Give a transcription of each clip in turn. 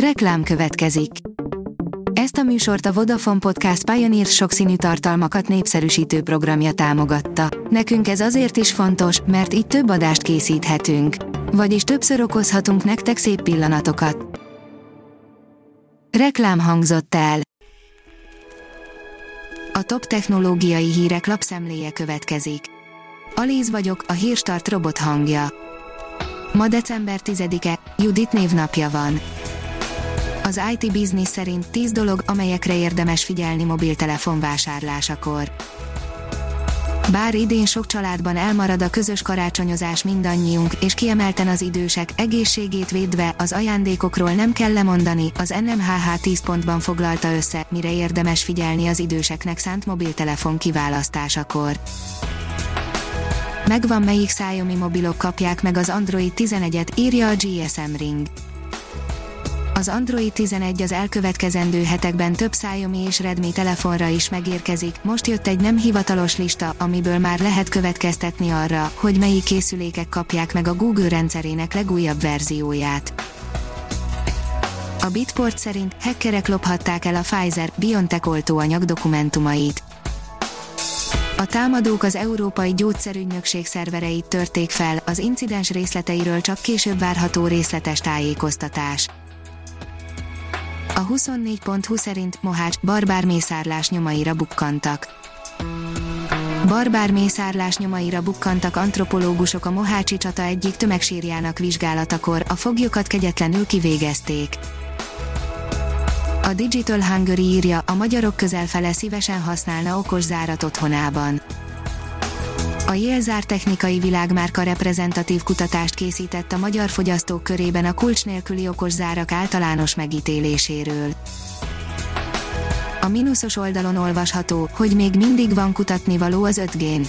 Reklám következik. Ezt a műsort a Vodafone Podcast Pioneer sokszínű tartalmakat népszerűsítő programja támogatta. Nekünk ez azért is fontos, mert így több adást készíthetünk. Vagyis többször okozhatunk nektek szép pillanatokat. Reklám hangzott el. A top technológiai hírek lapszemléje következik. Alíz vagyok, a hírstart robot hangja. Ma december 10-e, Judit névnapja van. Az IT Business szerint 10 dolog, amelyekre érdemes figyelni mobiltelefon vásárlásakor. Bár idén sok családban elmarad a közös karácsonyozás mindannyiunk, és kiemelten az idősek egészségét védve az ajándékokról nem kell lemondani, az NMHH 10 pontban foglalta össze, mire érdemes figyelni az időseknek szánt mobiltelefon kiválasztásakor. Megvan melyik szájomi mobilok kapják meg az Android 11-et, írja a GSM Ring. Az Android 11 az elkövetkezendő hetekben több Xiaomi és Redmi telefonra is megérkezik. Most jött egy nem hivatalos lista, amiből már lehet következtetni arra, hogy melyik készülékek kapják meg a Google rendszerének legújabb verzióját. A Bitport szerint hackerek lophatták el a Pfizer-BioNTech oltóanyag dokumentumait. A támadók az Európai Gyógyszerügynökség szervereit törték fel, az incidens részleteiről csak később várható részletes tájékoztatás. A 24.20 szerint Mohács barbár mészárlás nyomaira bukkantak. Barbár mészárlás nyomaira bukkantak antropológusok a Mohácsi csata egyik tömegsírjának vizsgálatakor, a foglyokat kegyetlenül kivégezték. A Digital Hungary írja, a magyarok közelfele szívesen használna okos zárat otthonában. Jelzár technikai világmárka reprezentatív kutatást készített a magyar fogyasztók körében a kulcs nélküli okos zárak általános megítéléséről. A mínuszos oldalon olvasható, hogy még mindig van kutatni való az 5G-n.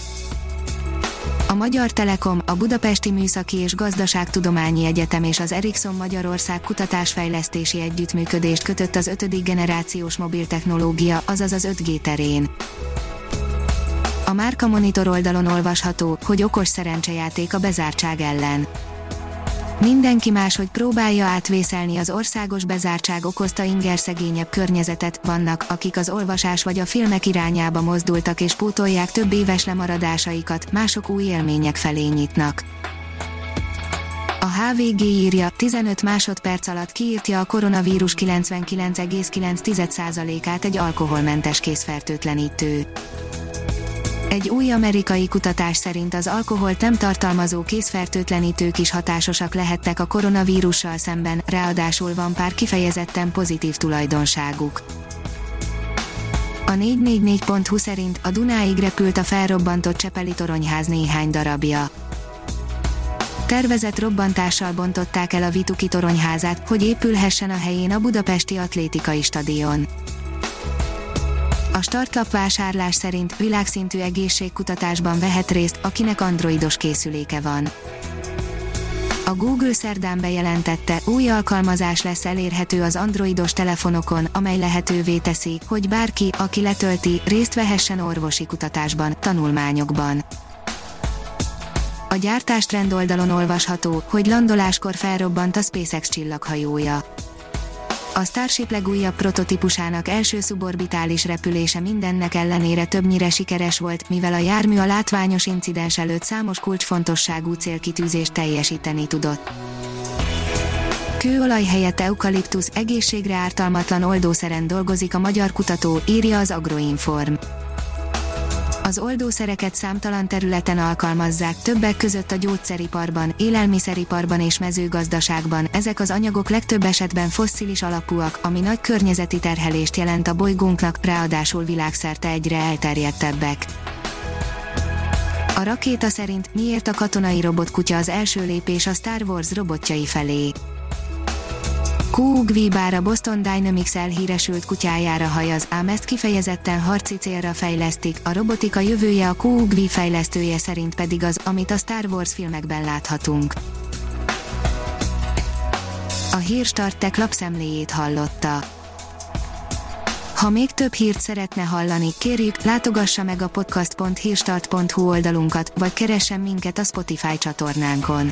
A Magyar Telekom, a Budapesti Műszaki és Gazdaságtudományi Egyetem és az Ericsson Magyarország kutatásfejlesztési együttműködést kötött az 5. generációs mobiltechnológia, azaz az 5G terén. A Márka Monitor oldalon olvasható, hogy okos szerencsejáték a bezártság ellen. Mindenki máshogy próbálja átvészelni az országos bezártság okozta inger szegényebb környezetet, vannak, akik az olvasás vagy a filmek irányába mozdultak és pótolják több éves lemaradásaikat, mások új élmények felé nyitnak. A HVG írja, 15 másodperc alatt kiírtja a koronavírus 99,9%-át egy alkoholmentes készfertőtlenítő. Egy új amerikai kutatás szerint az alkoholt nem tartalmazó készfertőtlenítők is hatásosak lehettek a koronavírussal szemben, ráadásul van pár kifejezetten pozitív tulajdonságuk. A 444.hu szerint a Dunáig repült a felrobbantott Csepeli toronyház néhány darabja. Tervezett robbantással bontották el a Vituki toronyházát, hogy épülhessen a helyén a budapesti atlétikai stadion. A startlap vásárlás szerint világszintű egészségkutatásban vehet részt, akinek androidos készüléke van. A Google szerdán bejelentette, új alkalmazás lesz elérhető az androidos telefonokon, amely lehetővé teszi, hogy bárki, aki letölti, részt vehessen orvosi kutatásban, tanulmányokban. A gyártás trend oldalon olvasható, hogy landoláskor felrobbant a SpaceX csillaghajója a Starship legújabb prototípusának első szuborbitális repülése mindennek ellenére többnyire sikeres volt, mivel a jármű a látványos incidens előtt számos kulcsfontosságú célkitűzést teljesíteni tudott. Kőolaj helyett eukaliptusz egészségre ártalmatlan oldószeren dolgozik a magyar kutató, írja az Agroinform. Az oldószereket számtalan területen alkalmazzák, többek között a gyógyszeriparban, élelmiszeriparban és mezőgazdaságban. Ezek az anyagok legtöbb esetben fosszilis alapúak, ami nagy környezeti terhelést jelent a bolygónknak, ráadásul világszerte egyre elterjedtebbek. A rakéta szerint miért a katonai robotkutya az első lépés a Star Wars robotjai felé. QUGV bár a Boston Dynamics elhíresült kutyájára hajaz, ám ezt kifejezetten harci célra fejlesztik, a robotika jövője a QUGV fejlesztője szerint pedig az, amit a Star Wars filmekben láthatunk. A hírstartek lapszemléjét hallotta. Ha még több hírt szeretne hallani, kérjük, látogassa meg a podcast.hírstart.hu oldalunkat, vagy keressen minket a Spotify csatornánkon